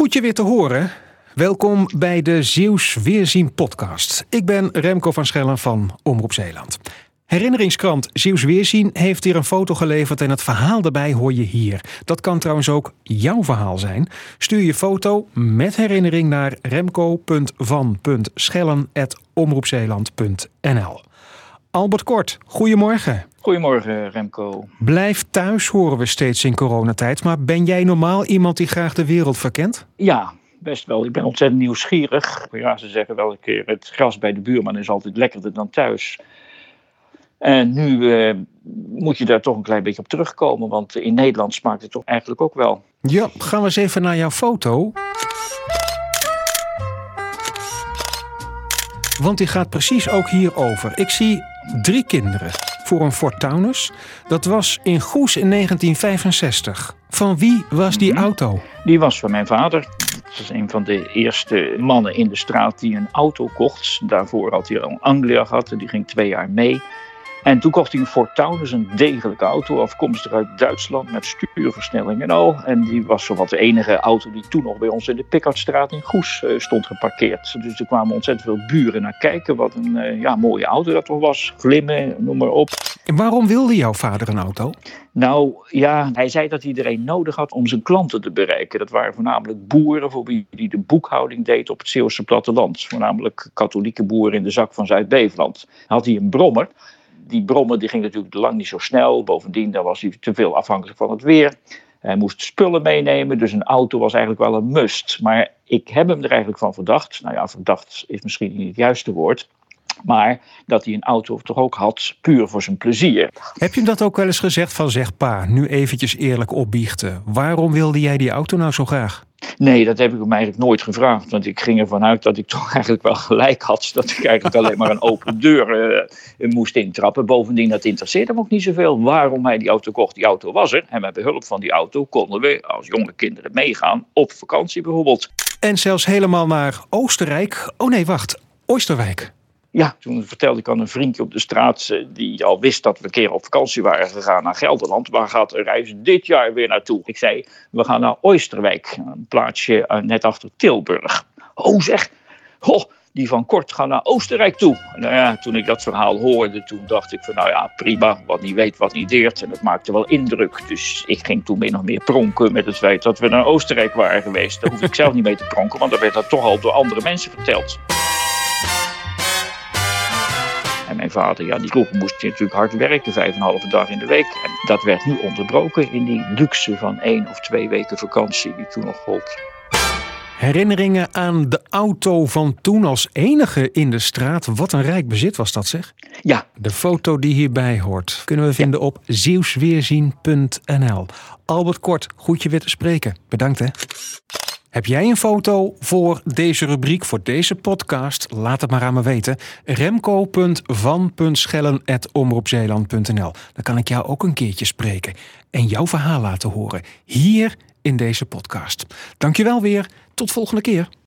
Goed je weer te horen. Welkom bij de Zeeuws Weerzien podcast. Ik ben Remco van Schellen van Omroep Zeeland. Herinneringskrant Zeeuws Weerzien heeft hier een foto geleverd en het verhaal daarbij hoor je hier. Dat kan trouwens ook jouw verhaal zijn. Stuur je foto met herinnering naar remco.van.schellen.omroepzeeland.nl Albert Kort, goedemorgen. Goedemorgen Remco. Blijf thuis horen we steeds in coronatijd, maar ben jij normaal iemand die graag de wereld verkent? Ja, best wel. Ik ben ontzettend nieuwsgierig. Ja, ze zeggen wel een keer, het gras bij de buurman is altijd lekkerder dan thuis. En nu eh, moet je daar toch een klein beetje op terugkomen, want in Nederland smaakt het toch eigenlijk ook wel. Ja, gaan we eens even naar jouw foto. Want die gaat precies ook hierover. Ik zie drie kinderen voor een Fortunus. Dat was in Goes in 1965. Van wie was die Mhm. auto? Die was van mijn vader. Dat was een van de eerste mannen in de straat die een auto kocht. Daarvoor had hij al een Anglia gehad en die ging twee jaar mee. En toen kocht hij een Fortunus, een degelijke auto, afkomstig uit Duitsland met stuurversnelling en al. En die was zowat de enige auto die toen nog bij ons in de Pickardstraat in Goes eh, stond geparkeerd. Dus er kwamen ontzettend veel buren naar kijken. Wat een eh, ja, mooie auto dat toch was. Glimmen, noem maar op. En waarom wilde jouw vader een auto? Nou ja, hij zei dat hij er een nodig had om zijn klanten te bereiken. Dat waren voornamelijk boeren voor wie hij de boekhouding deed op het Zeeuwse platteland. Voornamelijk katholieke boeren in de zak van Zuid-Beveland. Had hij een brommer. Die brommer die ging natuurlijk lang niet zo snel. Bovendien dan was hij te veel afhankelijk van het weer. Hij moest spullen meenemen, dus een auto was eigenlijk wel een must. Maar ik heb hem er eigenlijk van verdacht. Nou ja, verdacht is misschien niet het juiste woord. Maar dat hij een auto toch ook had, puur voor zijn plezier. Heb je hem dat ook wel eens gezegd van zeg pa, nu eventjes eerlijk opbiechten. Waarom wilde jij die auto nou zo graag? Nee, dat heb ik hem eigenlijk nooit gevraagd. Want ik ging ervan uit dat ik toch eigenlijk wel gelijk had. Dat ik eigenlijk alleen maar een open deur eh, moest intrappen. Bovendien, dat interesseerde hem ook niet zoveel waarom hij die auto kocht. Die auto was er. En met behulp van die auto konden we als jonge kinderen meegaan. Op vakantie bijvoorbeeld. En zelfs helemaal naar Oostenrijk. Oh nee, wacht. Oosterwijk. Ja, toen vertelde ik aan een vriendje op de straat. eh, die al wist dat we een keer op vakantie waren gegaan naar Gelderland. Waar gaat de reis dit jaar weer naartoe? Ik zei, we gaan naar Oosterwijk. Een plaatsje eh, net achter Tilburg. Oh zeg, oh, die van Kort gaan naar Oostenrijk toe. Nou ja, toen ik dat verhaal hoorde, toen dacht ik van nou ja, prima. Wat niet weet, wat niet deert. En dat maakte wel indruk. Dus ik ging toen min of meer pronken met het feit dat we naar Oostenrijk waren geweest. Daar hoef ik zelf niet mee te pronken, want daar werd dat toch al door andere mensen verteld. Mijn vader, ja, die vroeger moest natuurlijk hard werken, vijf en een halve dag in de week. En dat werd nu onderbroken in die luxe van één of twee weken vakantie die toen nog gold. Herinneringen aan de auto van toen als enige in de straat. Wat een rijk bezit was dat zeg. Ja, De foto die hierbij hoort kunnen we vinden op zeeuwsweerzien.nl. Albert Kort, goed je weer te spreken. Bedankt hè. Heb jij een foto voor deze rubriek, voor deze podcast? Laat het maar aan me weten. remco.van.schellen.omroepzeeland.nl Dan kan ik jou ook een keertje spreken en jouw verhaal laten horen. Hier in deze podcast. Dankjewel weer. Tot volgende keer.